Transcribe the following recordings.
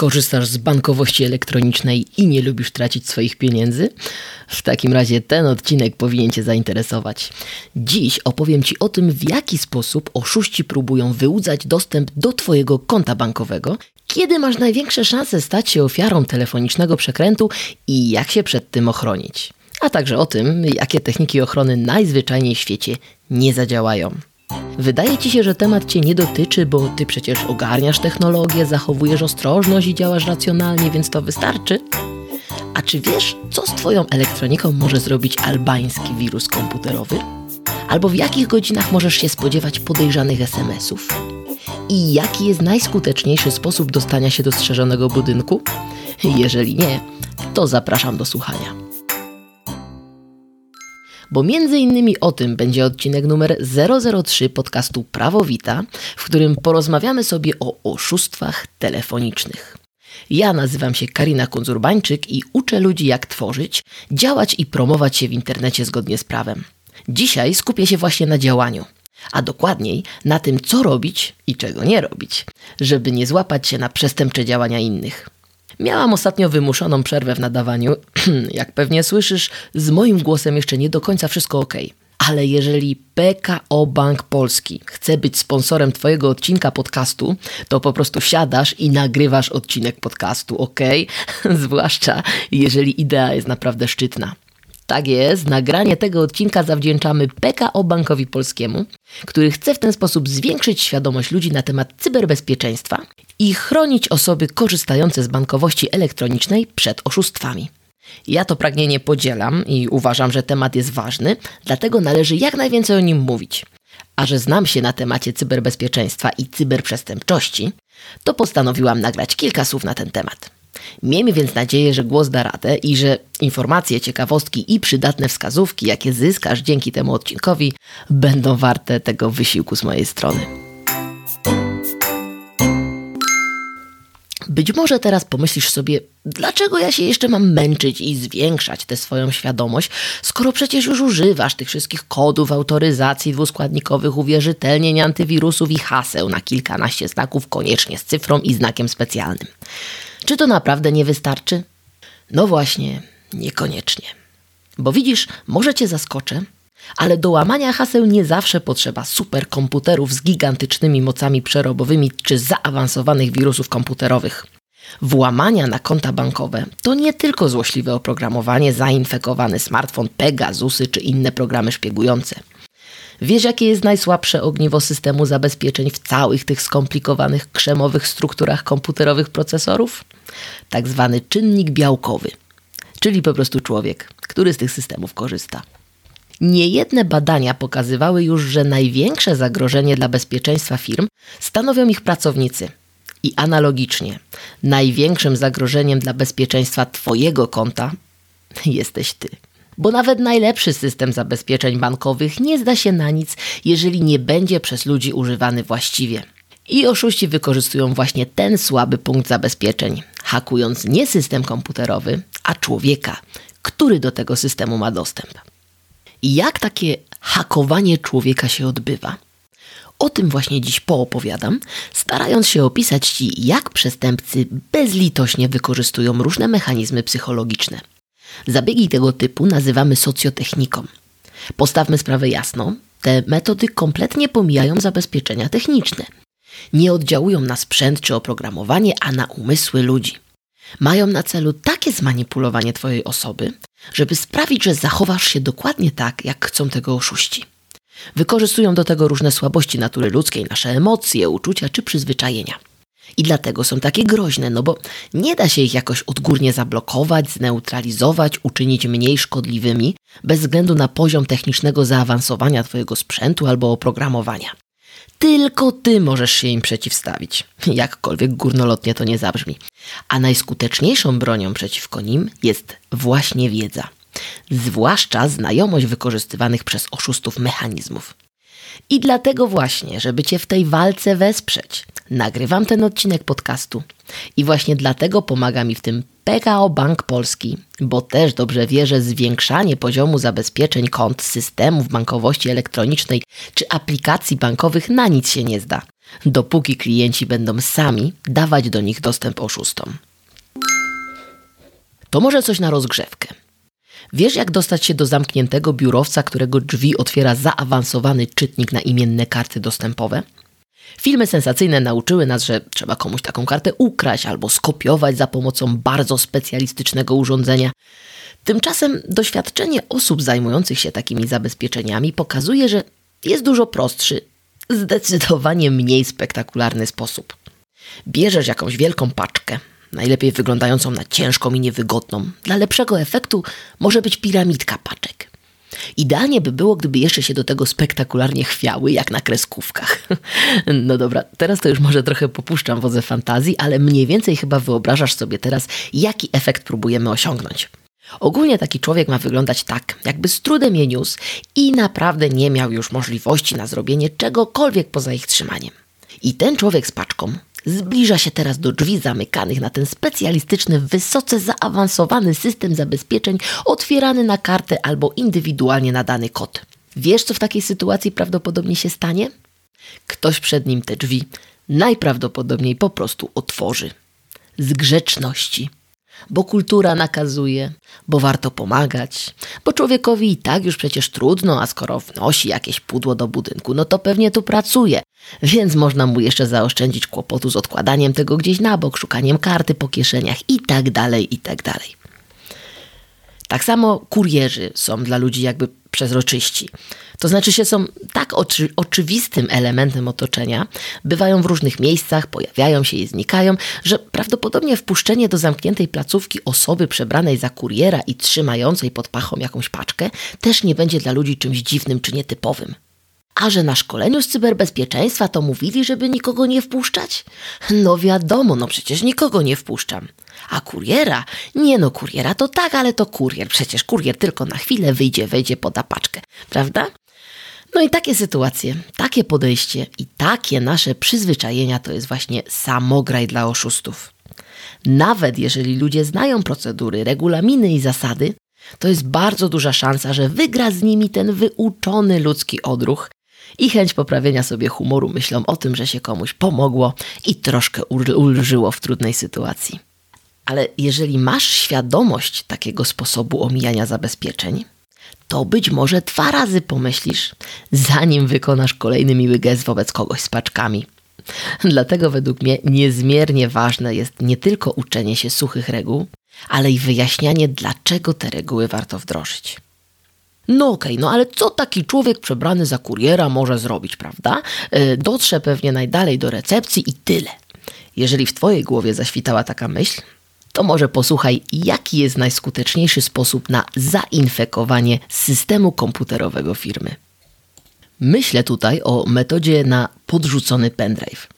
Korzystasz z bankowości elektronicznej i nie lubisz tracić swoich pieniędzy? W takim razie ten odcinek powinien Cię zainteresować. Dziś opowiem Ci o tym, w jaki sposób oszuści próbują wyłudzać dostęp do Twojego konta bankowego, kiedy masz największe szanse stać się ofiarą telefonicznego przekrętu i jak się przed tym ochronić. A także o tym, jakie techniki ochrony najzwyczajniej w świecie nie zadziałają. Wydaje ci się, że temat cię nie dotyczy, bo ty przecież ogarniasz technologię, zachowujesz ostrożność i działasz racjonalnie, więc to wystarczy? A czy wiesz, co z twoją elektroniką może zrobić albański wirus komputerowy? Albo w jakich godzinach możesz się spodziewać podejrzanych SMS-ów? I jaki jest najskuteczniejszy sposób dostania się do strzeżonego budynku? Jeżeli nie, to zapraszam do słuchania bo między innymi o tym będzie odcinek numer 003 podcastu Prawowita, w którym porozmawiamy sobie o oszustwach telefonicznych. Ja nazywam się Karina Kunzurbańczyk i uczę ludzi jak tworzyć, działać i promować się w internecie zgodnie z prawem. Dzisiaj skupię się właśnie na działaniu, a dokładniej na tym, co robić i czego nie robić, żeby nie złapać się na przestępcze działania innych. Miałam ostatnio wymuszoną przerwę w nadawaniu. Jak pewnie słyszysz, z moim głosem jeszcze nie do końca wszystko ok. Ale jeżeli PKO Bank Polski chce być sponsorem Twojego odcinka podcastu, to po prostu siadasz i nagrywasz odcinek podcastu, ok? Zwłaszcza jeżeli idea jest naprawdę szczytna. Tak jest, nagranie tego odcinka zawdzięczamy PKO Bankowi Polskiemu, który chce w ten sposób zwiększyć świadomość ludzi na temat cyberbezpieczeństwa i chronić osoby korzystające z bankowości elektronicznej przed oszustwami. Ja to pragnienie podzielam i uważam, że temat jest ważny, dlatego należy jak najwięcej o nim mówić. A że znam się na temacie cyberbezpieczeństwa i cyberprzestępczości, to postanowiłam nagrać kilka słów na ten temat. Miejmy więc nadzieję, że głos da radę i że informacje, ciekawostki i przydatne wskazówki, jakie zyskasz dzięki temu odcinkowi, będą warte tego wysiłku z mojej strony. Być może teraz pomyślisz sobie, dlaczego ja się jeszcze mam męczyć i zwiększać tę swoją świadomość, skoro przecież już używasz tych wszystkich kodów, autoryzacji dwuskładnikowych, uwierzytelnień, antywirusów i haseł na kilkanaście znaków, koniecznie z cyfrą i znakiem specjalnym. Czy to naprawdę nie wystarczy? No właśnie, niekoniecznie. Bo widzisz, może cię zaskoczę, ale do łamania haseł nie zawsze potrzeba superkomputerów z gigantycznymi mocami przerobowymi czy zaawansowanych wirusów komputerowych. Włamania na konta bankowe to nie tylko złośliwe oprogramowanie, zainfekowany smartfon, Pegasusy czy inne programy szpiegujące. Wiesz, jakie jest najsłabsze ogniwo systemu zabezpieczeń w całych tych skomplikowanych krzemowych strukturach komputerowych procesorów? Tak zwany czynnik białkowy, czyli po prostu człowiek, który z tych systemów korzysta. Niejedne badania pokazywały już, że największe zagrożenie dla bezpieczeństwa firm stanowią ich pracownicy. I analogicznie, największym zagrożeniem dla bezpieczeństwa Twojego konta jesteś Ty. Bo nawet najlepszy system zabezpieczeń bankowych nie zda się na nic, jeżeli nie będzie przez ludzi używany właściwie. I oszuści wykorzystują właśnie ten słaby punkt zabezpieczeń, hakując nie system komputerowy, a człowieka, który do tego systemu ma dostęp. Jak takie hakowanie człowieka się odbywa? O tym właśnie dziś poopowiadam, starając się opisać Ci, jak przestępcy bezlitośnie wykorzystują różne mechanizmy psychologiczne. Zabiegi tego typu nazywamy socjotechniką. Postawmy sprawę jasno, te metody kompletnie pomijają zabezpieczenia techniczne. Nie oddziałują na sprzęt czy oprogramowanie, a na umysły ludzi. Mają na celu takie zmanipulowanie Twojej osoby, żeby sprawić, że zachowasz się dokładnie tak, jak chcą tego oszuści. Wykorzystują do tego różne słabości natury ludzkiej, nasze emocje, uczucia czy przyzwyczajenia. I dlatego są takie groźne, no bo nie da się ich jakoś odgórnie zablokować, zneutralizować, uczynić mniej szkodliwymi, bez względu na poziom technicznego zaawansowania Twojego sprzętu albo oprogramowania. Tylko Ty możesz się im przeciwstawić, jakkolwiek górnolotnie to nie zabrzmi. A najskuteczniejszą bronią przeciwko nim jest właśnie wiedza, zwłaszcza znajomość wykorzystywanych przez oszustów mechanizmów. I dlatego właśnie, żeby Cię w tej walce wesprzeć, nagrywam ten odcinek podcastu. I właśnie dlatego pomaga mi w tym PKO Bank Polski, bo też dobrze wie, że zwiększanie poziomu zabezpieczeń kont, systemów bankowości elektronicznej czy aplikacji bankowych na nic się nie zda. dopóki klienci będą sami dawać do nich dostęp oszustom. To może coś na rozgrzewkę. Wiesz, jak dostać się do zamkniętego biurowca, którego drzwi otwiera zaawansowany czytnik na imienne karty dostępowe? Filmy sensacyjne nauczyły nas, że trzeba komuś taką kartę ukraść albo skopiować za pomocą bardzo specjalistycznego urządzenia. Tymczasem doświadczenie osób zajmujących się takimi zabezpieczeniami pokazuje, że jest dużo prostszy, zdecydowanie mniej spektakularny sposób. Bierzesz jakąś wielką paczkę, najlepiej wyglądającą na ciężką i niewygodną. Dla lepszego efektu może być piramidka paczek. Idealnie by było, gdyby jeszcze się do tego spektakularnie chwiały, jak na kreskówkach. No dobra, teraz to już może trochę popuszczam wodze fantazji, ale mniej więcej chyba wyobrażasz sobie teraz, jaki efekt próbujemy osiągnąć. Ogólnie taki człowiek ma wyglądać tak, jakby z trudem je niósł i naprawdę nie miał już możliwości na zrobienie czegokolwiek poza ich trzymaniem. I ten człowiek z paczką zbliża się teraz do drzwi zamykanych na ten specjalistyczny, wysoce zaawansowany system zabezpieczeń otwierany na kartę albo indywidualnie na dany kod. Wiesz, co w takiej sytuacji prawdopodobnie się stanie? Ktoś przed nim te drzwi najprawdopodobniej po prostu otworzy. Z grzeczności bo kultura nakazuje, bo warto pomagać, bo człowiekowi i tak już przecież trudno, a skoro wnosi jakieś pudło do budynku, no to pewnie tu pracuje, więc można mu jeszcze zaoszczędzić kłopotu z odkładaniem tego gdzieś na bok, szukaniem karty po kieszeniach i tak dalej, i tak. Tak samo kurierzy są dla ludzi jakby przezroczyści. To znaczy się są tak oczy, oczywistym elementem otoczenia, bywają w różnych miejscach, pojawiają się i znikają, że prawdopodobnie wpuszczenie do zamkniętej placówki osoby przebranej za kuriera i trzymającej pod pachą jakąś paczkę też nie będzie dla ludzi czymś dziwnym czy nietypowym. A że na szkoleniu z cyberbezpieczeństwa to mówili, żeby nikogo nie wpuszczać? No wiadomo, no przecież nikogo nie wpuszczam. A kuriera? Nie no, kuriera to tak, ale to kurier. Przecież kurier tylko na chwilę wyjdzie, wejdzie, poda paczkę. Prawda? No i takie sytuacje, takie podejście i takie nasze przyzwyczajenia to jest właśnie samograj dla oszustów. Nawet jeżeli ludzie znają procedury, regulaminy i zasady, to jest bardzo duża szansa, że wygra z nimi ten wyuczony ludzki odruch i chęć poprawienia sobie humoru myślą o tym, że się komuś pomogło i troszkę ulżyło w trudnej sytuacji. Ale jeżeli masz świadomość takiego sposobu omijania zabezpieczeń, to być może dwa razy pomyślisz, zanim wykonasz kolejny miły gest wobec kogoś z paczkami. Dlatego według mnie niezmiernie ważne jest nie tylko uczenie się suchych reguł, ale i wyjaśnianie, dlaczego te reguły warto wdrożyć. No okej, okay, no ale co taki człowiek przebrany za kuriera może zrobić, prawda? E, dotrze pewnie najdalej do recepcji i tyle. Jeżeli w Twojej głowie zaświtała taka myśl, to może posłuchaj, jaki jest najskuteczniejszy sposób na zainfekowanie systemu komputerowego firmy. Myślę tutaj o metodzie na podrzucony pendrive.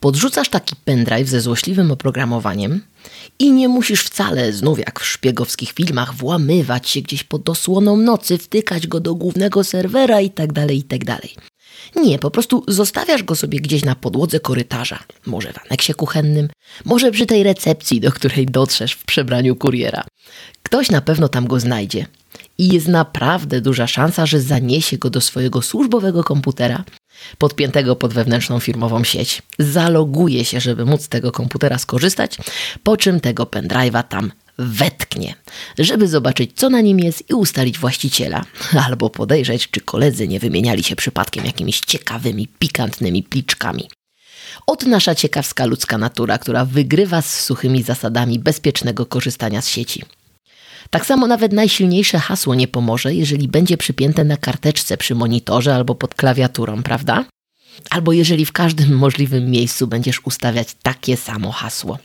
Podrzucasz taki pendrive ze złośliwym oprogramowaniem i nie musisz wcale, znów jak w szpiegowskich filmach, włamywać się gdzieś pod osłoną nocy, wtykać go do głównego serwera itd., tak itd. Tak nie, po prostu zostawiasz go sobie gdzieś na podłodze korytarza, może w aneksie kuchennym, może przy tej recepcji, do której dotrzesz w przebraniu kuriera. Ktoś na pewno tam go znajdzie i jest naprawdę duża szansa, że zaniesie go do swojego służbowego komputera, podpiętego pod wewnętrzną firmową sieć. Zaloguje się, żeby móc z tego komputera skorzystać, po czym tego pendrive'a tam wetknie, żeby zobaczyć, co na nim jest i ustalić właściciela, albo podejrzeć, czy koledzy nie wymieniali się przypadkiem jakimiś ciekawymi, pikantnymi pliczkami. Od nasza ciekawska ludzka natura, która wygrywa z suchymi zasadami bezpiecznego korzystania z sieci. Tak samo nawet najsilniejsze hasło nie pomoże, jeżeli będzie przypięte na karteczce przy monitorze albo pod klawiaturą, prawda? Albo jeżeli w każdym możliwym miejscu będziesz ustawiać takie samo hasło.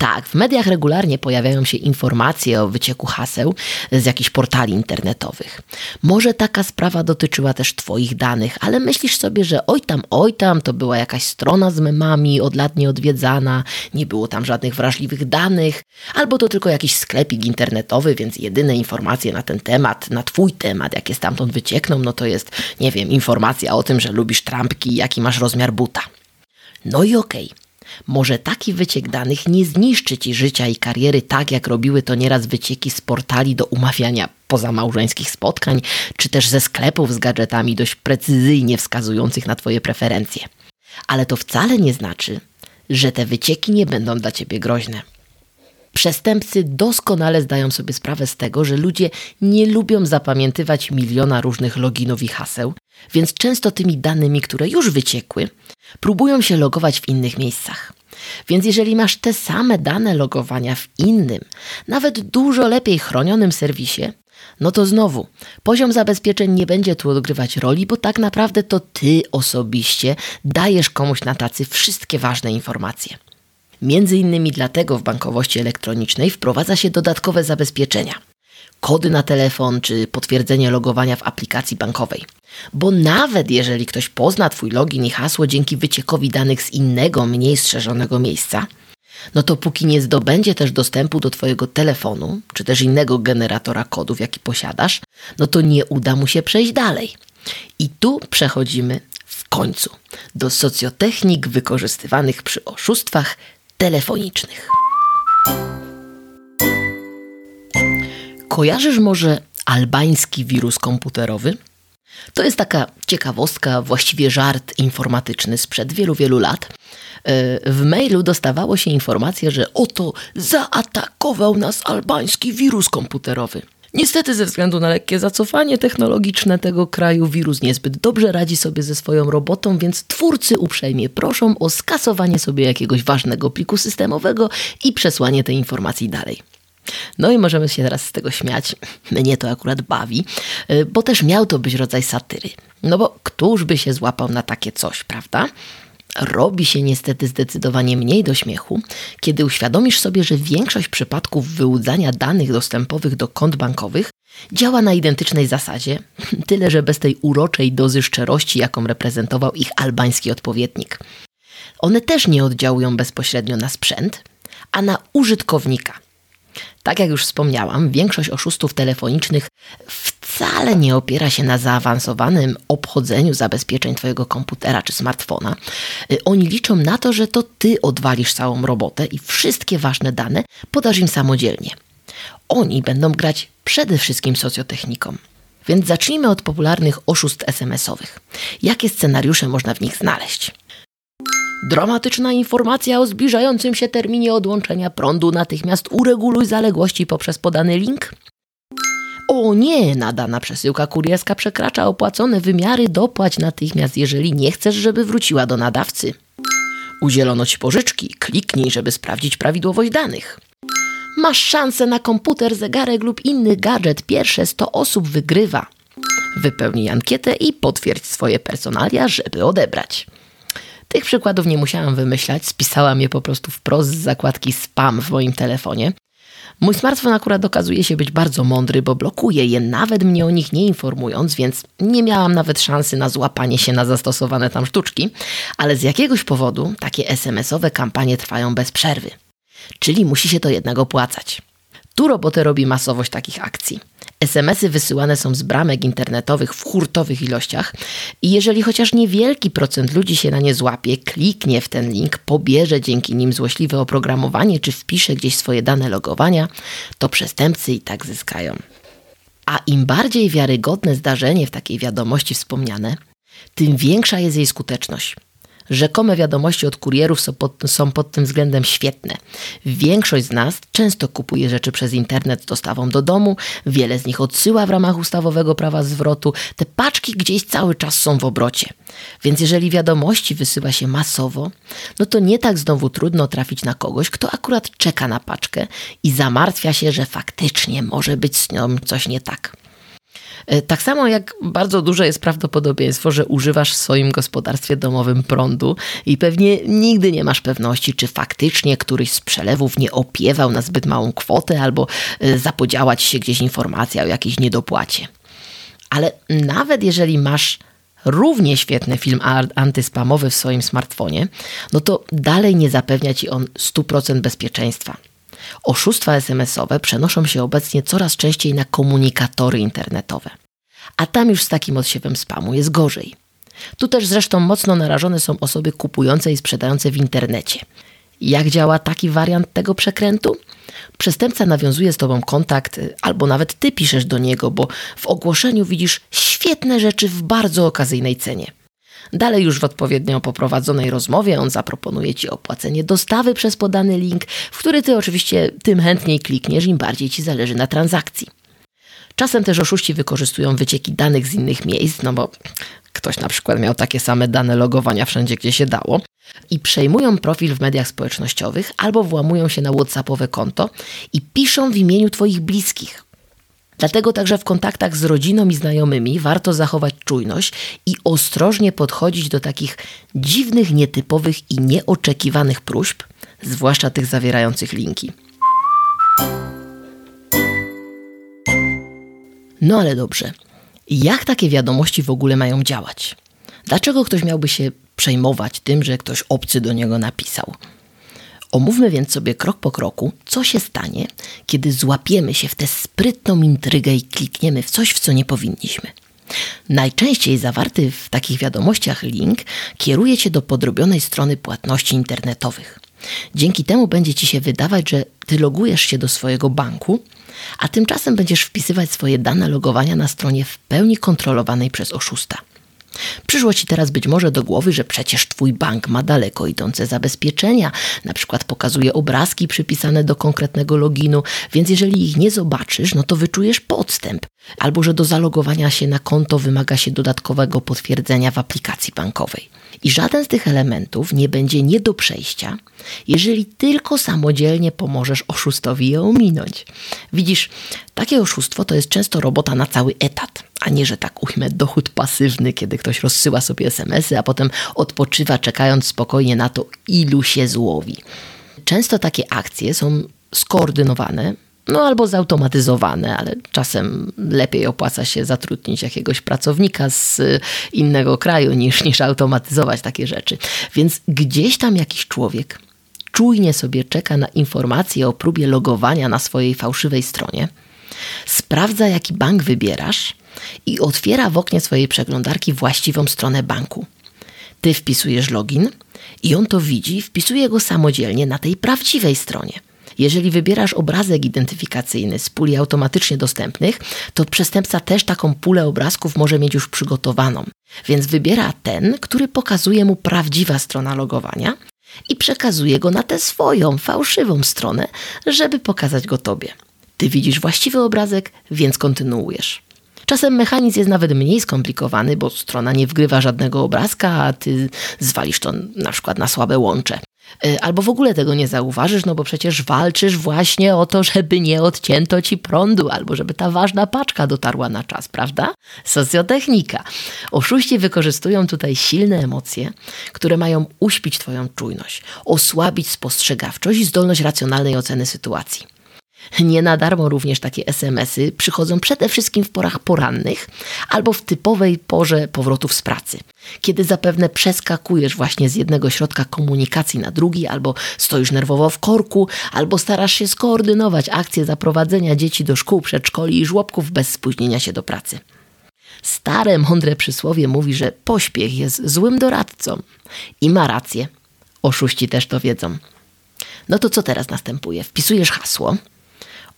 Tak, w mediach regularnie pojawiają się informacje o wycieku haseł z jakichś portali internetowych. Może taka sprawa dotyczyła też Twoich danych, ale myślisz sobie, że oj tam, oj tam, to była jakaś strona z memami od lat nieodwiedzana, nie było tam żadnych wrażliwych danych, albo to tylko jakiś sklepik internetowy, więc jedyne informacje na ten temat, na Twój temat, jakie stamtąd wyciekną, no to jest, nie wiem, informacja o tym, że lubisz trampki i jaki masz rozmiar buta. No i okej. Okay. Może taki wyciek danych nie zniszczy ci życia i kariery tak, jak robiły to nieraz wycieki z portali do umawiania pozamałżeńskich spotkań, czy też ze sklepów z gadżetami dość precyzyjnie wskazujących na Twoje preferencje. Ale to wcale nie znaczy, że te wycieki nie będą dla ciebie groźne. Przestępcy doskonale zdają sobie sprawę z tego, że ludzie nie lubią zapamiętywać miliona różnych loginów i haseł, więc często tymi danymi, które już wyciekły, próbują się logować w innych miejscach. Więc jeżeli masz te same dane logowania w innym, nawet dużo lepiej chronionym serwisie, no to znowu, poziom zabezpieczeń nie będzie tu odgrywać roli, bo tak naprawdę to ty osobiście dajesz komuś na tacy wszystkie ważne informacje. Między innymi dlatego w bankowości elektronicznej wprowadza się dodatkowe zabezpieczenia. Kody na telefon czy potwierdzenie logowania w aplikacji bankowej. Bo nawet jeżeli ktoś pozna Twój login i hasło dzięki wyciekowi danych z innego, mniej strzeżonego miejsca, no to póki nie zdobędzie też dostępu do Twojego telefonu, czy też innego generatora kodów, jaki posiadasz, no to nie uda mu się przejść dalej. I tu przechodzimy w końcu do socjotechnik wykorzystywanych przy oszustwach telefonicznych. Kojarzysz może albański wirus komputerowy? To jest taka ciekawostka, właściwie żart informatyczny sprzed wielu, wielu lat. E, w mailu dostawało się informację, że oto zaatakował nas albański wirus komputerowy. Niestety, ze względu na lekkie zacofanie technologiczne tego kraju, wirus niezbyt dobrze radzi sobie ze swoją robotą, więc twórcy uprzejmie proszą o skasowanie sobie jakiegoś ważnego pliku systemowego i przesłanie tej informacji dalej. No i możemy się teraz z tego śmiać. Mnie to akurat bawi, y, bo też miał to być rodzaj satyry. No bo któż by się złapał na takie coś, prawda? Robi się niestety zdecydowanie mniej do śmiechu, kiedy uświadomisz sobie, że większość przypadków wyłudzania danych dostępowych do kont bankowych działa na identycznej zasadzie, tyle że bez tej uroczej dozy szczerości, jaką reprezentował ich albański odpowiednik. One też nie oddziałują bezpośrednio na sprzęt, a na użytkownika – tak jak już wspomniałam, większość oszustów telefonicznych wcale nie opiera się na zaawansowanym obchodzeniu zabezpieczeń Twojego komputera czy smartfona. Y, oni liczą na to, że to Ty odwalisz całą robotę i wszystkie ważne dane podasz im samodzielnie. Oni będą grać przede wszystkim socjotechniką. Więc zacznijmy od popularnych oszustw SMS-owych. Jakie scenariusze można w nich znaleźć? Dramatyczna informacja o zbliżającym się terminie odłączenia prądu. Natychmiast ureguluj zaległości poprzez podany link. O nie, nadana przesyłka kurierska przekracza opłacone wymiary. Dopłać natychmiast, jeżeli nie chcesz, żeby wróciła do nadawcy. Udzielono ci pożyczki. Kliknij, żeby sprawdzić prawidłowość danych. Masz szansę na komputer, zegarek lub inny gadżet. Pierwsze 100 osób wygrywa. Wypełnij ankietę i potwierdź swoje personalia, żeby odebrać. Tych przykładów nie musiałam wymyślać, spisałam je po prostu wprost z zakładki spam w moim telefonie. Mój smartfon akurat okazuje się być bardzo mądry, bo blokuje je, nawet mnie o nich nie informując, więc nie miałam nawet szansy na złapanie się na zastosowane tam sztuczki, ale z jakiegoś powodu takie SMS-owe kampanie trwają bez przerwy. Czyli musi się to jednak opłacać. Tu robotę robi masowość takich akcji. SMS-y wysyłane są z bramek internetowych w hurtowych ilościach i jeżeli chociaż niewielki procent ludzi się na nie złapie, kliknie w ten link, pobierze dzięki nim złośliwe oprogramowanie czy wpisze gdzieś swoje dane logowania, to przestępcy i tak zyskają. A im bardziej wiarygodne zdarzenie w takiej wiadomości wspomniane, tym większa jest jej skuteczność. Rzekome wiadomości od kurierów są pod, są pod tym względem świetne. Większość z nas często kupuje rzeczy przez internet z dostawą do domu, wiele z nich odsyła w ramach ustawowego prawa zwrotu. Te paczki gdzieś cały czas są w obrocie. Więc jeżeli wiadomości wysyła się masowo, no to nie tak znowu trudno trafić na kogoś, kto akurat czeka na paczkę i zamartwia się, że faktycznie może być z nią coś nie tak. E, tak samo jak bardzo duże jest prawdopodobieństwo, że używasz w swoim gospodarstwie domowym prądu i pewnie nigdy nie masz pewności, czy faktycznie któryś z przelewów nie opiewał na zbyt małą kwotę albo e, zapodziała ci się gdzieś informacja o jakiejś niedopłacie. Ale nawet jeżeli masz równie świetny film antyspamowy w swoim smartfonie, no to dalej nie zapewnia ci on 100% bezpieczeństwa. Oszustwa SMS-owe przenoszą się obecnie coraz częściej na komunikatory internetowe. A tam już z takim odsiewem spamu jest gorzej. Tu też zresztą mocno narażone są osoby kupujące i sprzedające w internecie. Jak działa taki wariant tego przekrętu? Przestępca nawiązuje z tobą kontakt, albo nawet ty piszesz do niego, bo w ogłoszeniu widzisz świetne rzeczy w bardzo okazyjnej cenie. Dalej już w odpowiednio poprowadzonej rozmowie on zaproponuje Ci opłacenie dostawy przez podany link, w który Ty oczywiście tym chętniej klikniesz, im bardziej Ci zależy na transakcji. Czasem też oszuści wykorzystują wycieki danych z innych miejsc, no bo ktoś na przykład miał takie same dane logowania wszędzie, gdzie się dało, i przejmują profil w mediach społecznościowych albo włamują się na WhatsAppowe konto i piszą w imieniu Twoich bliskich. Dlatego także w kontaktach z rodziną i znajomymi warto zachować czujność i ostrożnie podchodzić do takich dziwnych, nietypowych i nieoczekiwanych próśb, zwłaszcza tych zawierających linki. No ale dobrze. Jak takie wiadomości w ogóle mają działać? Dlaczego ktoś miałby się przejmować tym, że ktoś obcy do niego napisał? Omówmy więc sobie krok po kroku, co się stanie, kiedy złapiemy się w tę sprytną intrygę i klikniemy w coś, w co nie powinniśmy. Najczęściej zawarty w takich wiadomościach link kieruje cię do podrobionej strony płatności internetowych. Dzięki temu będzie ci się wydawać, że ty logujesz się do swojego banku, a tymczasem będziesz wpisywać swoje dane logowania na stronie w pełni kontrolowanej przez oszusta. Przyszło ci teraz być może do głowy, że przecież twój bank ma daleko idące zabezpieczenia, na przykład pokazuje obrazki przypisane do konkretnego loginu, więc jeżeli ich nie zobaczysz, no to wyczujesz podstęp, albo że do zalogowania się na konto wymaga się dodatkowego potwierdzenia w aplikacji bankowej. I żaden z tych elementów nie będzie nie do przejścia, jeżeli tylko samodzielnie pomożesz oszustowi je ominąć. Widzisz, takie oszustwo to jest często robota na cały etat, a nie, że tak ujmę, dochód pasywny, kiedy ktoś rozsyła sobie SMS-y, a potem odpoczywa, czekając spokojnie na to, ilu się złowi. Często takie akcje są skoordynowane no albo zautomatyzowane, ale czasem lepiej opłaca się zatrudnić jakiegoś pracownika z innego kraju niż, niż automatyzować takie rzeczy. Więc gdzieś tam jakiś człowiek czujnie sobie czeka na informacje o próbie logowania na swojej fałszywej stronie, sprawdza jaki bank wybierasz i otwiera w oknie swojej przeglądarki właściwą stronę banku. Ty wpisujesz login i on to widzi, wpisuje go samodzielnie na tej prawdziwej stronie. Jeżeli wybierasz obrazek identyfikacyjny z puli automatycznie dostępnych, to przestępca też taką pulę obrazków może mieć już przygotowaną. Więc wybiera ten, który pokazuje mu prawdziwa strona logowania i przekazuje go na tę swoją, fałszywą stronę, żeby pokazać go tobie. Ty widzisz właściwy obrazek, więc kontynuujesz. Czasem mechanizm jest nawet mniej skomplikowany, bo strona nie wgrywa żadnego obrazka, a ty zwalisz to na przykład na słabe łącze. Y, albo w ogóle tego nie zauważysz, no bo przecież walczysz właśnie o to, żeby nie odcięto ci prądu, albo żeby ta ważna paczka dotarła na czas, prawda? Socjotechnika. Oszuści wykorzystują tutaj silne emocje, które mają uśpić Twoją czujność, osłabić spostrzegawczość i zdolność racjonalnej oceny sytuacji. Nie na darmo również takie SMS-y przychodzą przede wszystkim w porach porannych albo w typowej porze powrotów z pracy, kiedy zapewne przeskakujesz właśnie z jednego środka komunikacji na drugi, albo stoisz nerwowo w korku, albo starasz się skoordynować akcję zaprowadzenia dzieci do szkół, przedszkoli i żłobków bez spóźnienia się do pracy. Stare, mądre przysłowie mówi, że pośpiech jest złym doradcą. I ma rację. Oszuści też to wiedzą. No to co teraz następuje? Wpisujesz hasło,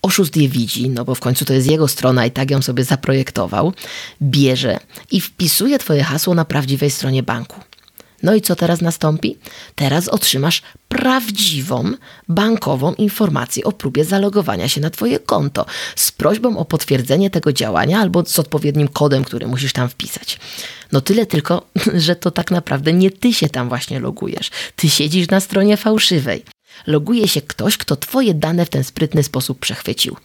oszust je widzi, no bo w końcu to jest jego strona i tak ją sobie zaprojektował, bierze i wpisuje twoje hasło na prawdziwej stronie banku. No i co teraz nastąpi? Teraz otrzymasz prawdziwą bankową informację o próbie zalogowania się na Twoje konto z prośbą o potwierdzenie tego działania albo z odpowiednim kodem, który musisz tam wpisać. No tyle tylko, że to tak naprawdę nie Ty się tam właśnie logujesz. Ty siedzisz na stronie fałszywej loguje się ktoś, kto Twoje dane w ten sprytny sposób przechwycił.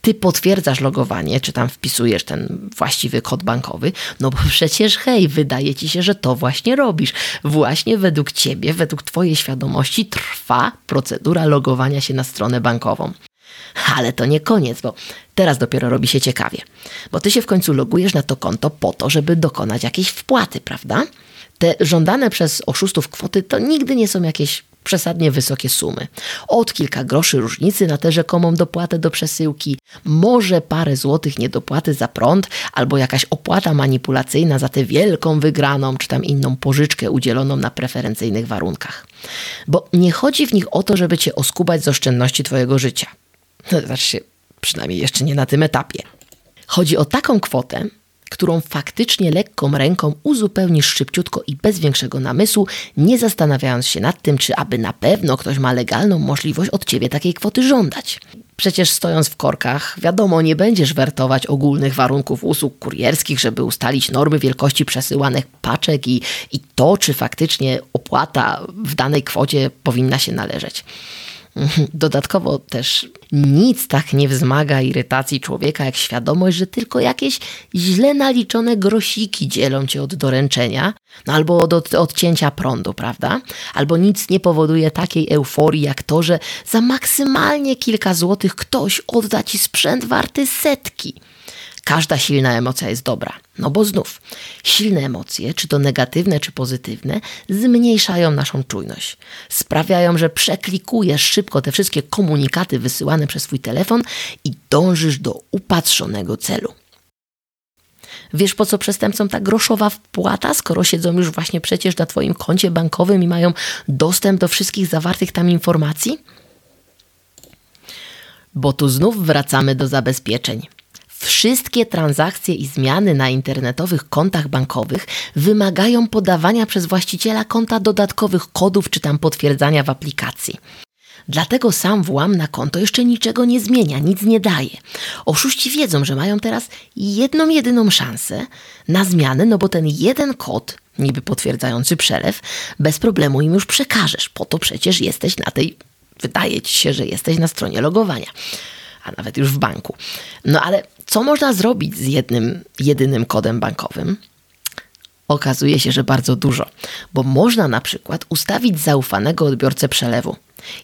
Ty potwierdzasz logowanie, czy tam wpisujesz ten właściwy kod bankowy, no bo przecież hej, wydaje ci się, że to właśnie robisz. Właśnie według ciebie, według twojej świadomości trwa procedura logowania się na stronę bankową. Ale to nie koniec, bo teraz dopiero robi się ciekawie. Bo ty się w końcu logujesz na to konto po to, żeby dokonać jakiejś wpłaty, prawda? Te żądane przez oszustów kwoty to nigdy nie są jakieś przesadnie wysokie sumy. Od kilka groszy różnicy na tę rzekomą dopłatę do przesyłki, może parę złotych niedopłaty za prąd, albo jakaś opłata manipulacyjna za tę wielką wygraną, czy tam inną pożyczkę udzieloną na preferencyjnych warunkach. Bo nie chodzi w nich o to, żeby cię oskubać z oszczędności twojego życia. Znaczy, przynajmniej jeszcze nie na tym etapie. Chodzi o taką kwotę, którą faktycznie lekką ręką uzupełnisz szybciutko i bez większego namysłu, nie zastanawiając się nad tym, czy aby na pewno ktoś ma legalną możliwość od ciebie takiej kwoty żądać. Przecież stojąc w korkach, wiadomo, nie będziesz wertować ogólnych warunków usług kurierskich, żeby ustalić normy wielkości przesyłanych paczek i, i to, czy faktycznie opłata w danej kwocie powinna się należeć. Dodatkowo też nic tak nie wzmaga irytacji człowieka, jak świadomość, że tylko jakieś źle naliczone grosiki dzielą cię od doręczenia, no albo od odcięcia prądu, prawda? Albo nic nie powoduje takiej euforii, jak to, że za maksymalnie kilka złotych ktoś odda ci sprzęt warty setki. Każda silna emocja jest dobra, no bo znów silne emocje, czy to negatywne, czy pozytywne, zmniejszają naszą czujność. Sprawiają, że przeklikujesz szybko te wszystkie komunikaty wysyłane przez swój telefon i dążysz do upatrzonego celu. Wiesz po co przestępcom ta groszowa wpłata, skoro siedzą już właśnie przecież na Twoim koncie bankowym i mają dostęp do wszystkich zawartych tam informacji? Bo tu znów wracamy do zabezpieczeń. Wszystkie transakcje i zmiany na internetowych kontach bankowych wymagają podawania przez właściciela konta dodatkowych kodów czy tam potwierdzania w aplikacji. Dlatego sam włam na konto jeszcze niczego nie zmienia, nic nie daje. Oszuści wiedzą, że mają teraz jedną jedyną szansę na zmianę, no bo ten jeden kod, niby potwierdzający przelew, bez problemu im już przekażesz. Po to przecież jesteś na tej, wydaje ci się, że jesteś na stronie logowania a nawet już w banku. No ale co można zrobić z jednym, jedynym kodem bankowym? Okazuje się, że bardzo dużo, bo można na przykład ustawić zaufanego odbiorcę przelewu.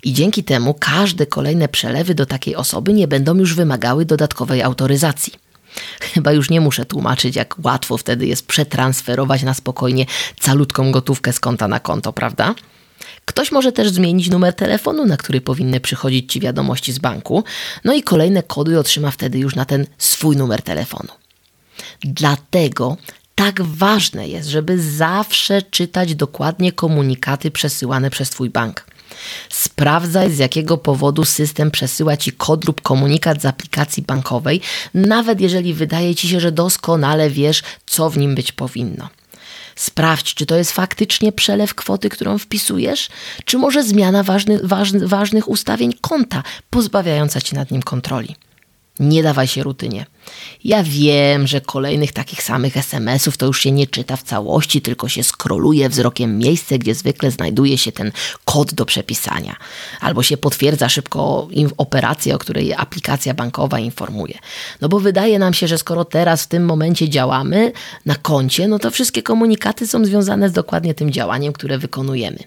I dzięki temu każde kolejne przelewy do takiej osoby nie będą już wymagały dodatkowej autoryzacji. Chyba już nie muszę tłumaczyć, jak łatwo wtedy jest przetransferować na spokojnie calutką gotówkę z konta na konto, prawda? Ktoś może też zmienić numer telefonu, na który powinny przychodzić Ci wiadomości z banku, no i kolejne kody otrzyma wtedy już na ten swój numer telefonu. Dlatego tak ważne jest, żeby zawsze czytać dokładnie komunikaty przesyłane przez Twój bank. Sprawdzaj, z jakiego powodu system przesyła Ci kod lub komunikat z aplikacji bankowej, nawet jeżeli wydaje Ci się, że doskonale wiesz, co w nim być powinno. Sprawdź, czy to jest faktycznie przelew kwoty, którą wpisujesz, czy może zmiana ważny, ważny, ważnych ustawień konta, pozbawiająca ci nad nim kontroli. Nie dawaj się rutynie. Ja wiem, że kolejnych takich samych SMS-ów to już się nie czyta w całości, tylko się skroluje wzrokiem miejsce, gdzie zwykle znajduje się ten kod do przepisania. Albo się potwierdza szybko operację, o której aplikacja bankowa informuje. No bo wydaje nam się, że skoro teraz w tym momencie działamy na koncie, no to wszystkie komunikaty są związane z dokładnie tym działaniem, które wykonujemy.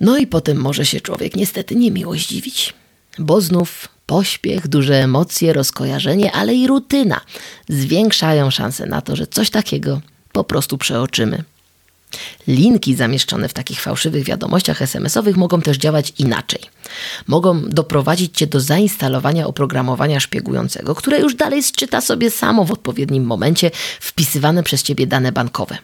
No i potem może się człowiek niestety niemiło zdziwić, bo znów Pośpiech, duże emocje, rozkojarzenie, ale i rutyna zwiększają szanse na to, że coś takiego po prostu przeoczymy. Linki zamieszczone w takich fałszywych wiadomościach SMS-owych mogą też działać inaczej. Mogą doprowadzić cię do zainstalowania oprogramowania szpiegującego, które już dalej sczyta sobie samo w odpowiednim momencie wpisywane przez ciebie dane bankowe.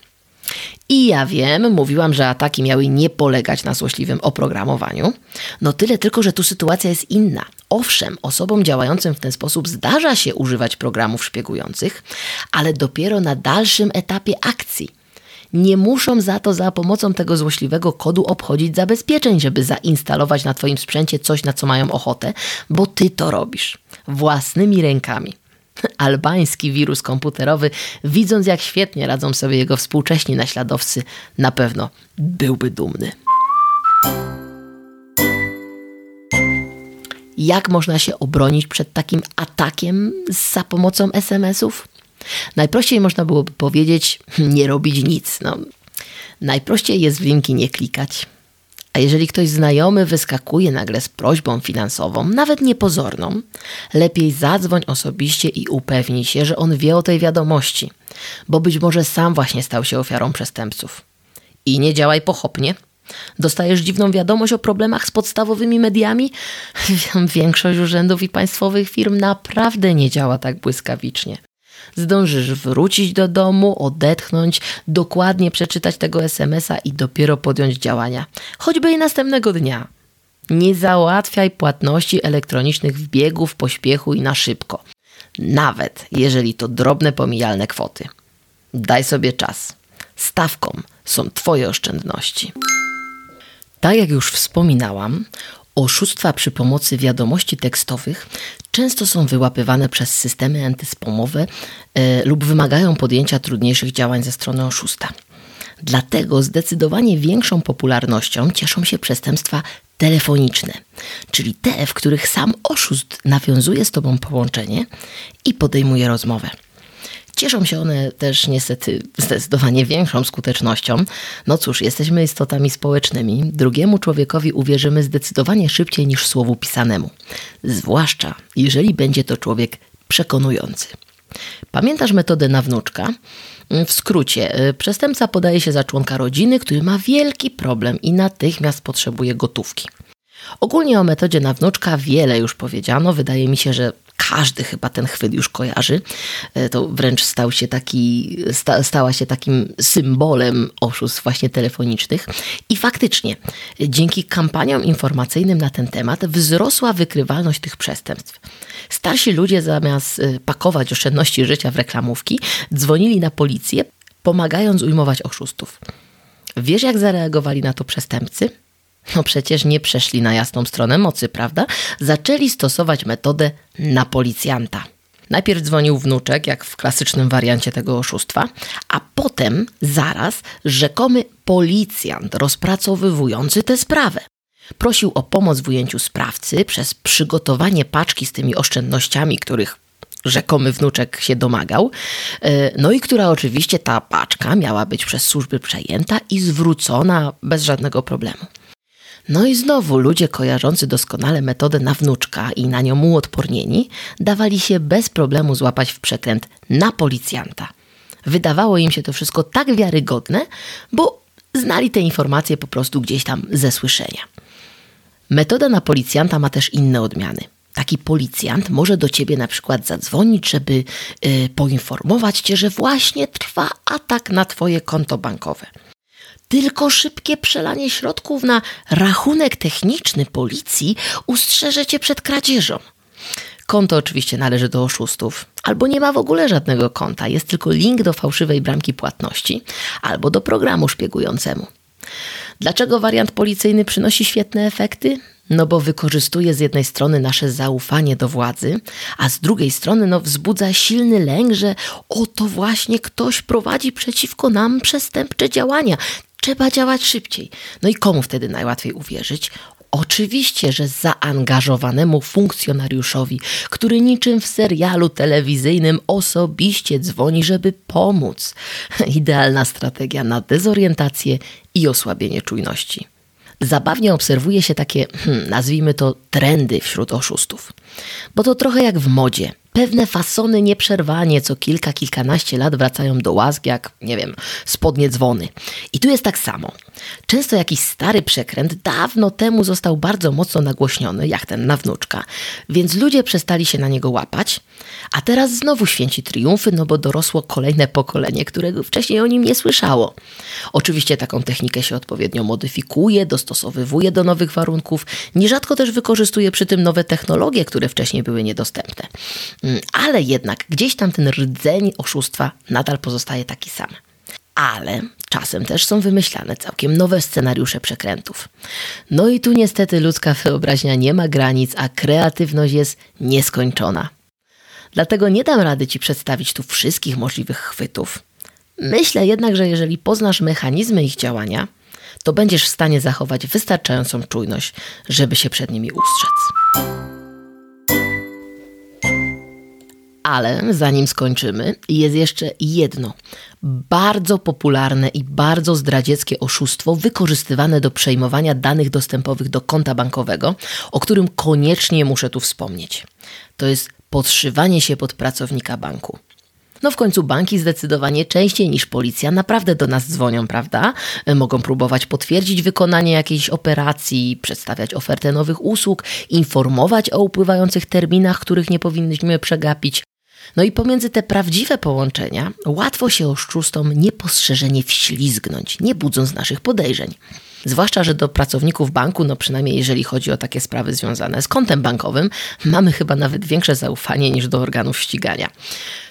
I ja wiem, mówiłam, że ataki miały nie polegać na złośliwym oprogramowaniu. No tyle tylko, że tu sytuacja jest inna. Owszem, osobom działającym w ten sposób zdarza się używać programów szpiegujących, ale dopiero na dalszym etapie akcji. Nie muszą za to za pomocą tego złośliwego kodu obchodzić zabezpieczeń, żeby zainstalować na Twoim sprzęcie coś, na co mają ochotę, bo Ty to robisz własnymi rękami. Albański wirus komputerowy, widząc jak świetnie radzą sobie jego współcześni naśladowcy, na pewno byłby dumny. Jak można się obronić przed takim atakiem za pomocą SMS-ów? Najprościej można byłoby powiedzieć, nie robić nic. No, najprościej jest w linki nie klikać. A jeżeli ktoś znajomy wyskakuje nagle z prośbą finansową, nawet niepozorną, lepiej zadzwoń osobiście i upewnij się, że on wie o tej wiadomości, bo być może sam właśnie stał się ofiarą przestępców. I nie działaj pochopnie. Dostajesz dziwną wiadomość o problemach z podstawowymi mediami? Większość urzędów i państwowych firm naprawdę nie działa tak błyskawicznie zdążysz wrócić do domu, odetchnąć, dokładnie przeczytać tego SMS-a i dopiero podjąć działania. Choćby i następnego dnia. Nie załatwiaj płatności elektronicznych w biegu, w pośpiechu i na szybko. nawet jeżeli to drobne pomijalne kwoty. Daj sobie czas. Stawką są Twoje oszczędności. Tak jak już wspominałam, oszustwa przy pomocy wiadomości tekstowych często są wyłapywane przez systemy antyspamowe e, lub wymagają podjęcia trudniejszych działań ze strony oszusta. Dlatego zdecydowanie większą popularnością cieszą się przestępstwa telefoniczne, czyli te, w których sam oszust nawiązuje z tobą połączenie i podejmuje rozmowę. Cieszą się one też niestety zdecydowanie większą skutecznością. No cóż, jesteśmy istotami społecznymi. Drugiemu człowiekowi uwierzymy zdecydowanie szybciej niż słowu pisanemu. Zwłaszcza jeżeli będzie to człowiek przekonujący. Pamiętasz metodę na wnuczka? W skrócie, y, przestępca podaje się za członka rodziny, który ma wielki problem i natychmiast potrzebuje gotówki. Ogólnie o metodzie na wnuczka wiele już powiedziano. Wydaje mi się, że każdy chyba ten chwyt już kojarzy. E, to wręcz stał się taki, sta, stała się takim symbolem oszustw właśnie telefonicznych. I faktycznie, dzięki kampaniom informacyjnym na ten temat wzrosła wykrywalność tych przestępstw. Starsi ludzie zamiast e, pakować oszczędności życia w reklamówki, dzwonili na policję, pomagając ujmować oszustów. Wiesz, jak zareagowali na to przestępcy? No przecież nie przeszli na jasną stronę mocy, prawda? Zaczęli stosować metodę na policjanta. Najpierw dzwonił wnuczek, jak w klasycznym wariancie tego oszustwa, a potem zaraz rzekomy policjant rozpracowywujący tę sprawę. Prosił o pomoc w ujęciu sprawcy przez przygotowanie paczki z tymi oszczędnościami, których rzekomy wnuczek się domagał. E, no i która oczywiście ta paczka miała być przez służby przejęta i zwrócona bez żadnego problemu. No i znowu ludzie kojarzący doskonale metodę na wnuczka i na nią uodpornieni dawali się bez problemu złapać w przekręt na policjanta. Wydawało im się to wszystko tak wiarygodne, bo znali te informacje po prostu gdzieś tam ze słyszenia. Metoda na policjanta ma też inne odmiany. Taki policjant może do ciebie na przykład zadzwonić, żeby yy, poinformować cię, że właśnie trwa atak na twoje konto bankowe. Tylko szybkie przelanie środków na rachunek techniczny policji ustrzeże cię przed kradzieżą. Konto oczywiście należy do oszustów, albo nie ma w ogóle żadnego konta, jest tylko link do fałszywej bramki płatności, albo do programu szpiegującemu. Dlaczego wariant policyjny przynosi świetne efekty? No bo wykorzystuje z jednej strony nasze zaufanie do władzy, a z drugiej strony no, wzbudza silny lęk, że oto właśnie ktoś prowadzi przeciwko nam przestępcze działania. Trzeba działać szybciej. No i komu wtedy najłatwiej uwierzyć? Oczywiście, że zaangażowanemu funkcjonariuszowi, który niczym w serialu telewizyjnym osobiście dzwoni, żeby pomóc. Idealna strategia na dezorientację i osłabienie czujności. Zabawnie obserwuje się takie, hmm, nazwijmy to, trendy wśród oszustów. Bo to trochę jak w modzie. Pewne fasony nieprzerwanie co kilka, kilkanaście lat wracają do łask, jak, nie wiem, spodnie dzwony. I tu jest tak samo. Często jakiś stary przekręt dawno temu został bardzo mocno nagłośniony, jak ten na wnuczka, więc ludzie przestali się na niego łapać, a teraz znowu święci triumfy, no bo dorosło kolejne pokolenie, którego wcześniej o nim nie słyszało. Oczywiście taką technikę się odpowiednio modyfikuje, dostosowywuje do nowych warunków, nierzadko też wykorzystuje przy tym nowe technologie, które wcześniej były niedostępne. Mm, ale jednak gdzieś tam ten rdzeń oszustwa nadal pozostaje taki sam. Ale czasem też są wymyślane całkiem nowe scenariusze przekrętów. No i tu niestety ludzka wyobraźnia nie ma granic, a kreatywność jest nieskończona. Dlatego nie dam rady Ci przedstawić tu wszystkich możliwych chwytów. Myślę jednak, że jeżeli poznasz mechanizmy ich działania, to będziesz w stanie zachować wystarczającą czujność, żeby się przed nimi ustrzec. Ale zanim skończymy, jest jeszcze jedno bardzo popularne i bardzo zdradzieckie oszustwo wykorzystywane do przejmowania danych dostępowych do konta bankowego, o którym koniecznie muszę tu wspomnieć. To jest podszywanie się pod pracownika banku. No w końcu banki zdecydowanie częściej niż policja naprawdę do nas dzwonią, prawda? Mogą próbować potwierdzić wykonanie jakiejś operacji, przedstawiać ofertę nowych usług, informować o upływających terminach, których nie powinniśmy przegapić. No i pomiędzy te prawdziwe połączenia łatwo się oszczustom niepostrzeżenie wślizgnąć, nie budząc naszych podejrzeń. Zwłaszcza, że do pracowników banku, no przynajmniej jeżeli chodzi o takie sprawy związane z kontem bankowym, mamy chyba nawet większe zaufanie niż do organów ścigania.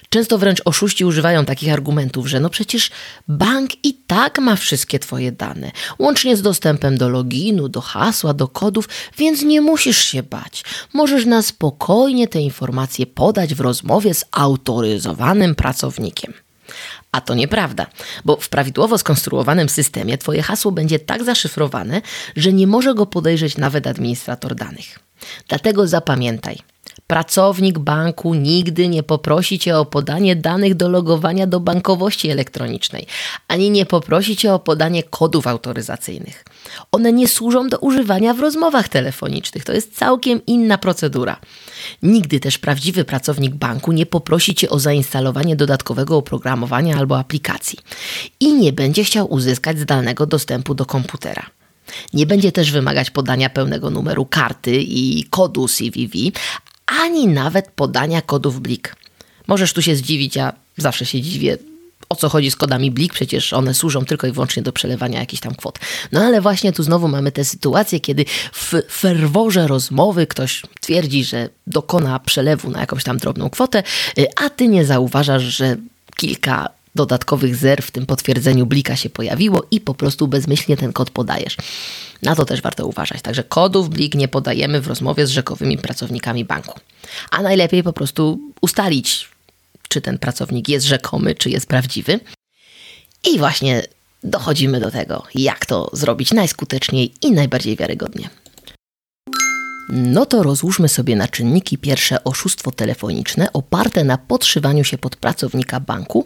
Często wręcz oszuści używają takich argumentów, że no przecież bank i tak ma wszystkie Twoje dane, łącznie z dostępem do loginu, do hasła, do kodów, więc nie musisz się bać. Możesz na spokojnie te informacje podać w rozmowie z autoryzowanym pracownikiem. A to nieprawda, bo w prawidłowo skonstruowanym systemie Twoje hasło będzie tak zaszyfrowane, że nie może go podejrzeć nawet administrator danych. Dlatego zapamiętaj – Pracownik banku nigdy nie poprosi cię o podanie danych do logowania do bankowości elektronicznej, ani nie poprosi cię o podanie kodów autoryzacyjnych. One nie służą do używania w rozmowach telefonicznych. To jest całkiem inna procedura. Nigdy też prawdziwy pracownik banku nie poprosi cię o zainstalowanie dodatkowego oprogramowania albo aplikacji i nie będzie chciał uzyskać zdalnego dostępu do komputera. Nie będzie też wymagać podania pełnego numeru karty i kodu CVV, ani nawet podania kodów Blik. Możesz tu się zdziwić, ja zawsze się dziwię, o co chodzi z kodami Blik, przecież one służą tylko i wyłącznie do przelewania jakichś tam kwot. No ale właśnie tu znowu mamy tę sytuację, kiedy w ferworze rozmowy ktoś twierdzi, że dokona przelewu na jakąś tam drobną kwotę, y, a ty nie zauważasz, że kilka dodatkowych zer w tym potwierdzeniu blika się pojawiło i po prostu bezmyślnie ten kod podajesz. Na to też warto uważać. Także kodów blik nie podajemy w rozmowie z rzekowymi pracownikami banku. A najlepiej po prostu ustalić, czy ten pracownik jest rzekomy, czy jest prawdziwy. I właśnie dochodzimy do tego, jak to zrobić najskuteczniej i najbardziej wiarygodnie. No to rozłóżmy sobie na czynniki pierwsze oszustwo telefoniczne oparte na podszywaniu się pod pracownika banku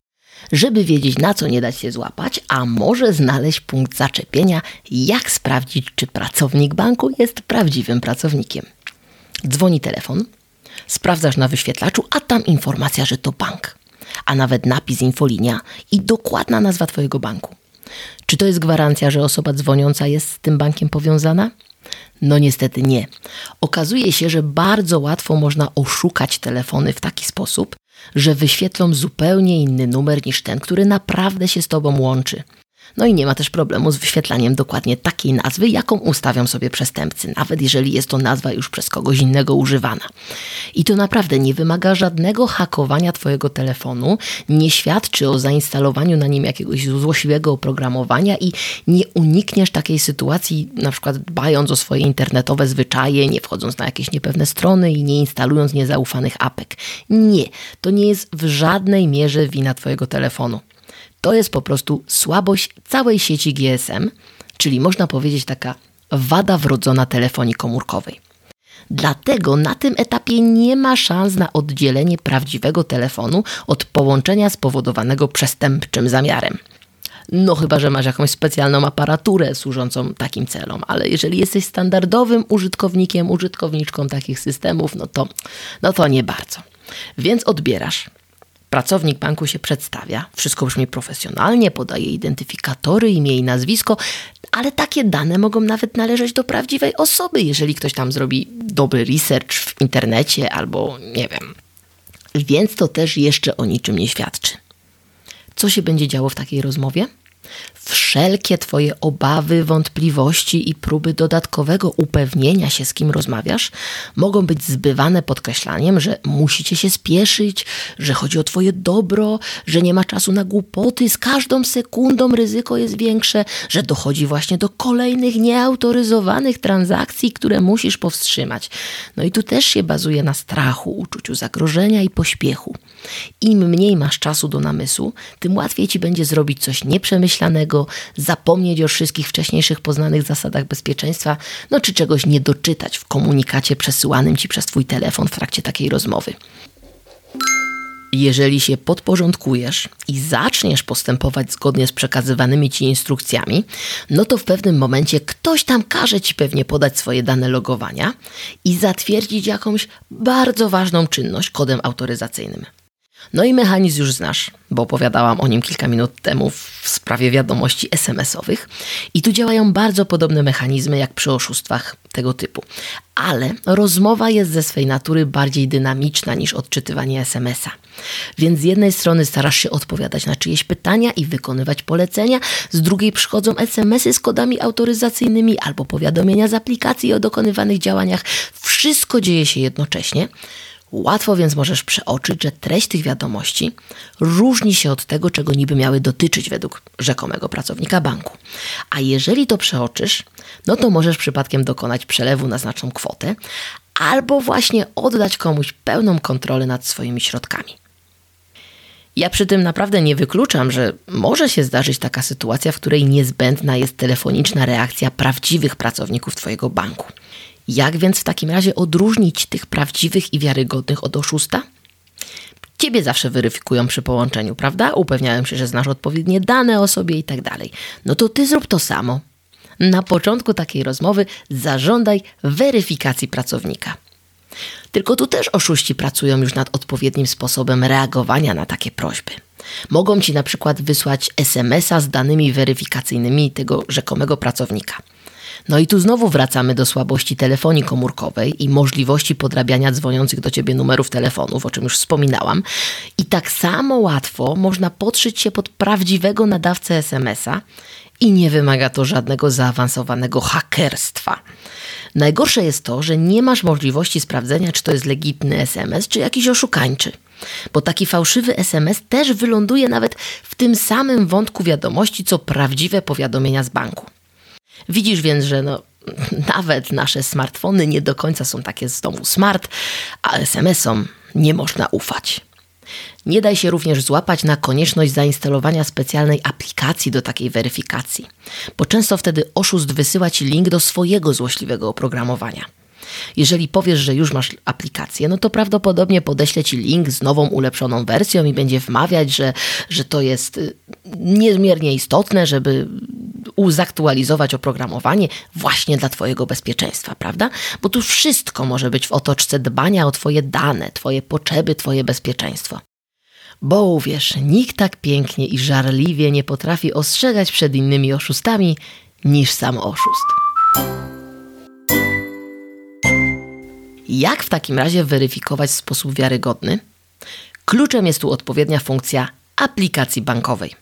żeby wiedzieć na co nie dać się złapać, a może znaleźć punkt zaczepienia, jak sprawdzić, czy pracownik banku jest prawdziwym pracownikiem. Dzwoni telefon, sprawdzasz na wyświetlaczu, a tam informacja, że to bank, a nawet napis infolinia i dokładna nazwa Twojego banku. Czy to jest gwarancja, że osoba dzwoniąca jest z tym bankiem powiązana? No niestety nie. Okazuje się, że bardzo łatwo można oszukać telefony w taki sposób, że wyświetlą zupełnie inny numer niż ten, który naprawdę się z Tobą łączy. No i nie ma też problemu z wyświetlaniem dokładnie takiej nazwy, jaką ustawią sobie przestępcy, nawet jeżeli jest to nazwa już przez kogoś innego używana. I to naprawdę nie wymaga żadnego hakowania Twojego telefonu, nie świadczy o zainstalowaniu na nim jakiegoś złośliwego oprogramowania i nie unikniesz takiej sytuacji, na przykład dbając o swoje internetowe zwyczaje, nie wchodząc na jakieś niepewne strony i nie instalując niezaufanych apek. Nie, to nie jest w żadnej mierze wina Twojego telefonu. To jest po prostu słabość całej sieci GSM, czyli można powiedzieć taka wada wrodzona telefonii komórkowej. Dlatego na tym etapie nie ma szans na oddzielenie prawdziwego telefonu od połączenia spowodowanego przestępczym zamiarem. No chyba, że masz jakąś specjalną aparaturę służącą takim celom, ale jeżeli jesteś standardowym użytkownikiem, użytkowniczką takich systemów, no to, no to nie bardzo. Więc odbierasz Pracownik banku się przedstawia, wszystko brzmi profesjonalnie, podaje identyfikatory, imię i nazwisko, ale takie dane mogą nawet należeć do prawdziwej osoby, jeżeli ktoś tam zrobi dobry research w internecie albo nie wiem. Więc to też jeszcze o niczym nie świadczy. Co się będzie działo w takiej rozmowie? Wszelkie Twoje obawy, wątpliwości i próby dodatkowego upewnienia się, z kim rozmawiasz, mogą być zbywane podkreślaniem, że musicie się spieszyć, że chodzi o Twoje dobro, że nie ma czasu na głupoty, z każdą sekundą ryzyko jest większe, że dochodzi właśnie do kolejnych nieautoryzowanych transakcji, które musisz powstrzymać. No i tu też się bazuje na strachu, uczuciu zagrożenia i pośpiechu. Im mniej masz czasu do namysłu, tym łatwiej ci będzie zrobić coś nieprzemyślanego, zapomnieć o wszystkich wcześniejszych poznanych zasadach bezpieczeństwa, no czy czegoś nie doczytać w komunikacie przesyłanym ci przez twój telefon w trakcie takiej rozmowy. Jeżeli się podporządkujesz i zaczniesz postępować zgodnie z przekazywanymi ci instrukcjami, no to w pewnym momencie ktoś tam każe ci pewnie podać swoje dane logowania i zatwierdzić jakąś bardzo ważną czynność kodem autoryzacyjnym. No i mechanizm już znasz, bo opowiadałam o nim kilka minut temu w sprawie wiadomości SMS-owych. I tu działają bardzo podobne mechanizmy jak przy oszustwach tego typu. Ale rozmowa jest ze swej natury bardziej dynamiczna niż odczytywanie SMS-a. Więc z jednej strony starasz się odpowiadać na czyjeś pytania i wykonywać polecenia, z drugiej przychodzą SMS-y z kodami autoryzacyjnymi albo powiadomienia z aplikacji o dokonywanych działaniach. Wszystko dzieje się jednocześnie. Łatwo więc możesz przeoczyć, że treść tych wiadomości różni się od tego, czego niby miały dotyczyć według rzekomego pracownika banku. A jeżeli to przeoczysz, no to możesz przypadkiem dokonać przelewu na znaczną kwotę albo właśnie oddać komuś pełną kontrolę nad swoimi środkami. Ja przy tym naprawdę nie wykluczam, że może się zdarzyć taka sytuacja, w której niezbędna jest telefoniczna reakcja prawdziwych pracowników Twojego banku. Jak więc w takim razie odróżnić tych prawdziwych i wiarygodnych od oszusta? Ciebie zawsze weryfikują przy połączeniu, prawda? Upewniają się, że znasz odpowiednie dane o sobie i tak dalej. No to ty zrób to samo. Na początku takiej rozmowy zażądaj weryfikacji pracownika. Tylko tu też oszuści pracują już nad odpowiednim sposobem reagowania na takie prośby. Mogą ci na przykład wysłać SMS-a z danymi weryfikacyjnymi tego rzekomego pracownika. No i tu znowu wracamy do słabości telefonii komórkowej i możliwości podrabiania dzwoniących do ciebie numerów telefonów, o czym już wspominałam. I tak samo łatwo można podszyć się pod prawdziwego nadawcę SMS-a i nie wymaga to żadnego zaawansowanego hakerstwa. Najgorsze jest to, że nie masz możliwości sprawdzenia, czy to jest legitny SMS, czy jakiś oszukańczy. Bo taki fałszywy SMS też wyląduje nawet w tym samym wątku wiadomości, co prawdziwe powiadomienia z banku. Widzisz więc, że no, nawet nasze smartfony nie do końca są takie z domu smart, a SMS-om nie można ufać. Nie daj się również złapać na konieczność zainstalowania specjalnej aplikacji do takiej weryfikacji, bo często wtedy oszust wysyła ci link do swojego złośliwego oprogramowania. Jeżeli powiesz, że już masz aplikację, no to prawdopodobnie podeślę ci link z nową, ulepszoną wersją i będzie wmawiać, że, że to jest y, niezmiernie istotne, żeby zaktualizować oprogramowanie właśnie dla Twojego bezpieczeństwa, prawda? Bo tu wszystko może być w otoczce dbania o Twoje dane, Twoje potrzeby, Twoje bezpieczeństwo. Bo uwierz, nikt tak pięknie i żarliwie nie potrafi ostrzegać przed innymi oszustami niż sam oszust. Jak w takim razie weryfikować w sposób wiarygodny? Kluczem jest tu odpowiednia funkcja aplikacji bankowej.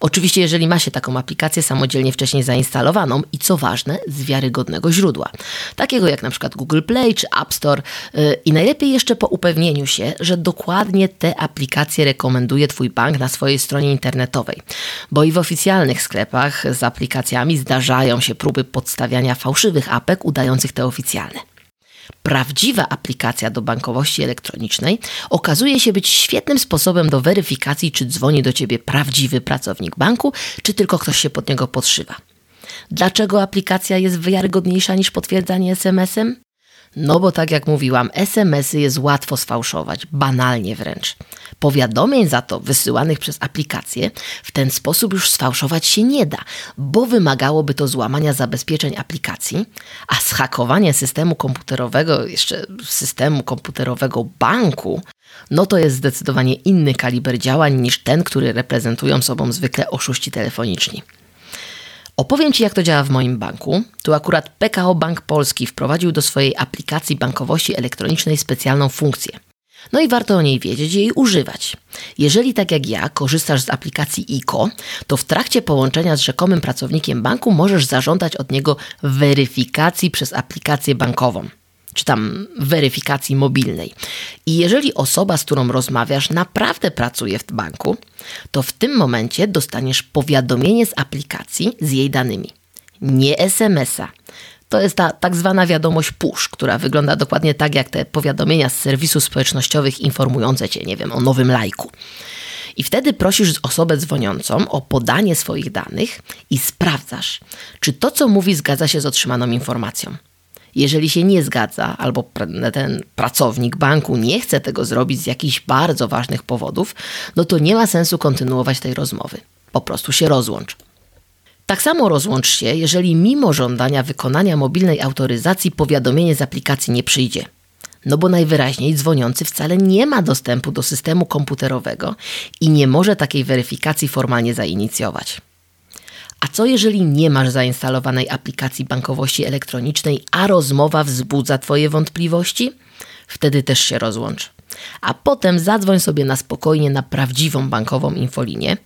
Oczywiście, jeżeli ma się taką aplikację samodzielnie wcześniej zainstalowaną i co ważne, z wiarygodnego źródła, takiego jak na przykład Google Play czy App Store yy, i najlepiej jeszcze po upewnieniu się, że dokładnie te aplikacje rekomenduje Twój bank na swojej stronie internetowej, bo i w oficjalnych sklepach z aplikacjami zdarzają się próby podstawiania fałszywych apek udających te oficjalne. Prawdziwa aplikacja do bankowości elektronicznej okazuje się być świetnym sposobem do weryfikacji, czy dzwoni do ciebie prawdziwy pracownik banku, czy tylko ktoś się pod niego podszywa. Dlaczego aplikacja jest wiarygodniejsza niż potwierdzanie SMS-em? No bo tak jak mówiłam, SMS-y jest łatwo sfałszować, banalnie wręcz. Powiadomień za to wysyłanych przez aplikację w ten sposób już sfałszować się nie da, bo wymagałoby to złamania zabezpieczeń aplikacji, a zhakowanie systemu komputerowego, jeszcze systemu komputerowego banku, no to jest zdecydowanie inny kaliber działań niż ten, który reprezentują sobą zwykle oszuści telefoniczni. Opowiem Ci, jak to działa w moim banku. Tu akurat PKO Bank Polski wprowadził do swojej aplikacji bankowości elektronicznej specjalną funkcję. No i warto o niej wiedzieć i jej używać. Jeżeli tak jak ja korzystasz z aplikacji ICO, to w trakcie połączenia z rzekomym pracownikiem banku możesz zażądać od niego weryfikacji przez aplikację bankową czy tam weryfikacji mobilnej. I jeżeli osoba, z którą rozmawiasz, naprawdę pracuje w banku, to w tym momencie dostaniesz powiadomienie z aplikacji z jej danymi. Nie SMS-a. To jest ta tak zwana wiadomość push, która wygląda dokładnie tak jak te powiadomienia z serwisów społecznościowych informujące cię, nie wiem, o nowym lajku. I wtedy prosisz osobę dzwoniącą o podanie swoich danych i sprawdzasz, czy to, co mówi, zgadza się z otrzymaną informacją. Jeżeli się nie zgadza, albo ten pracownik banku nie chce tego zrobić z jakichś bardzo ważnych powodów, no to nie ma sensu kontynuować tej rozmowy. Po prostu się rozłącz. Tak samo rozłącz się, jeżeli mimo żądania wykonania mobilnej autoryzacji powiadomienie z aplikacji nie przyjdzie. No bo najwyraźniej dzwoniący wcale nie ma dostępu do systemu komputerowego i nie może takiej weryfikacji formalnie zainicjować. A co jeżeli nie masz zainstalowanej aplikacji bankowości elektronicznej, a rozmowa wzbudza Twoje wątpliwości? Wtedy też się rozłącz. A potem zadzwoń sobie na spokojnie na prawdziwą bankową infolinię.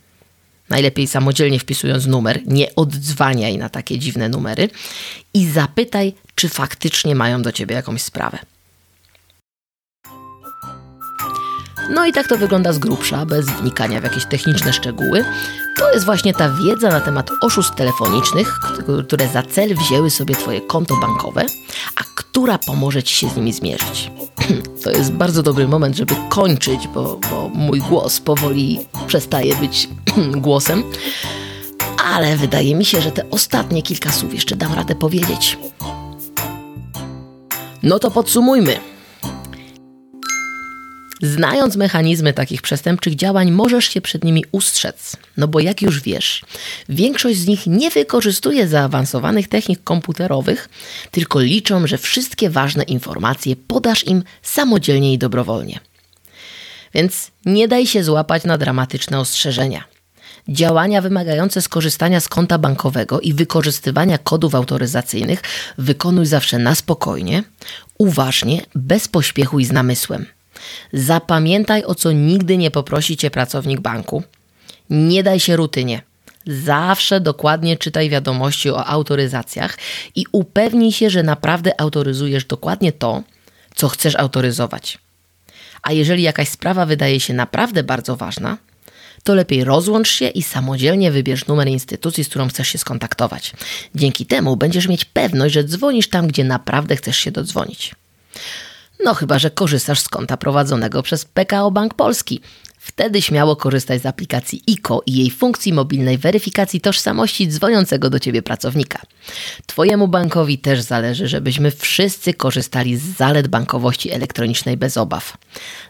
Najlepiej samodzielnie wpisując numer, nie oddzwaniaj na takie dziwne numery i zapytaj, czy faktycznie mają do ciebie jakąś sprawę. No i tak to wygląda z grubsza, bez wnikania w jakieś techniczne szczegóły. To jest właśnie ta wiedza na temat oszustw telefonicznych, które za cel wzięły sobie Twoje konto bankowe, a która pomoże Ci się z nimi zmierzyć. To jest bardzo dobry moment, żeby kończyć, bo, bo mój głos powoli przestaje być głosem. Ale wydaje mi się, że te ostatnie kilka słów jeszcze dam radę powiedzieć. No to podsumujmy. Znając mechanizmy takich przestępczych działań, możesz się przed nimi ustrzec. No bo jak już wiesz, większość z nich nie wykorzystuje zaawansowanych technik komputerowych, tylko liczą, że wszystkie ważne informacje podasz im samodzielnie i dobrowolnie. Więc nie daj się złapać na dramatyczne ostrzeżenia. Działania wymagające skorzystania z konta bankowego i wykorzystywania kodów autoryzacyjnych wykonuj zawsze na spokojnie, uważnie, bez pośpiechu i z namysłem. Zapamiętaj, o co nigdy nie poprosi cię pracownik banku. Nie daj się rutynie. Zawsze dokładnie czytaj wiadomości o autoryzacjach i upewnij się, że naprawdę autoryzujesz dokładnie to, co chcesz autoryzować. A jeżeli jakaś sprawa wydaje się naprawdę bardzo ważna, to lepiej rozłącz się i samodzielnie wybierz numer instytucji, z którą chcesz się skontaktować. Dzięki temu będziesz mieć pewność, że dzwonisz tam, gdzie naprawdę chcesz się dodzwonić. No chyba, że korzystasz z konta prowadzonego przez PKO Bank Polski. Wtedy śmiało korzystaj z aplikacji ICO i jej funkcji mobilnej weryfikacji tożsamości dzwoniącego do Ciebie pracownika. Twojemu bankowi też zależy, żebyśmy wszyscy korzystali z zalet bankowości elektronicznej bez obaw.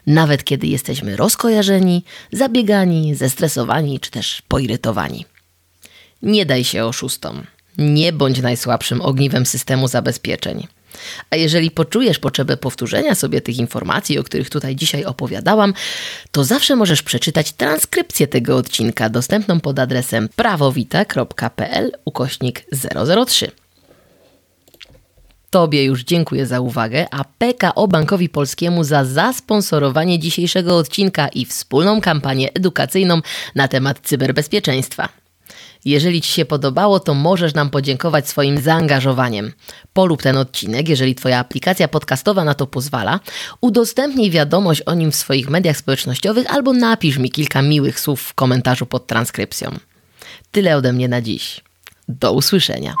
Nawet kiedy jesteśmy rozkojarzeni, zabiegani, zestresowani czy też poirytowani. Nie daj się oszustom. Nie bądź najsłabszym ogniwem systemu zabezpieczeń. A jeżeli poczujesz potrzebę powtórzenia sobie tych informacji, o których tutaj dzisiaj opowiadałam, to zawsze możesz przeczytać transkrypcję tego odcinka dostępną pod adresem prawowita.pl ukośnik 003. Tobie już dziękuję za uwagę, a PKO Bankowi Polskiemu za zasponsorowanie dzisiejszego odcinka i wspólną kampanię edukacyjną na temat cyberbezpieczeństwa. Jeżeli Ci się podobało, to możesz nam podziękować swoim zaangażowaniem. Polub ten odcinek, jeżeli Twoja aplikacja podcastowa na to pozwala. Udostępnij wiadomość o nim w swoich mediach społecznościowych albo napisz mi kilka miłych słów w komentarzu pod transkrypcją. Tyle ode mnie na dziś. Do usłyszenia.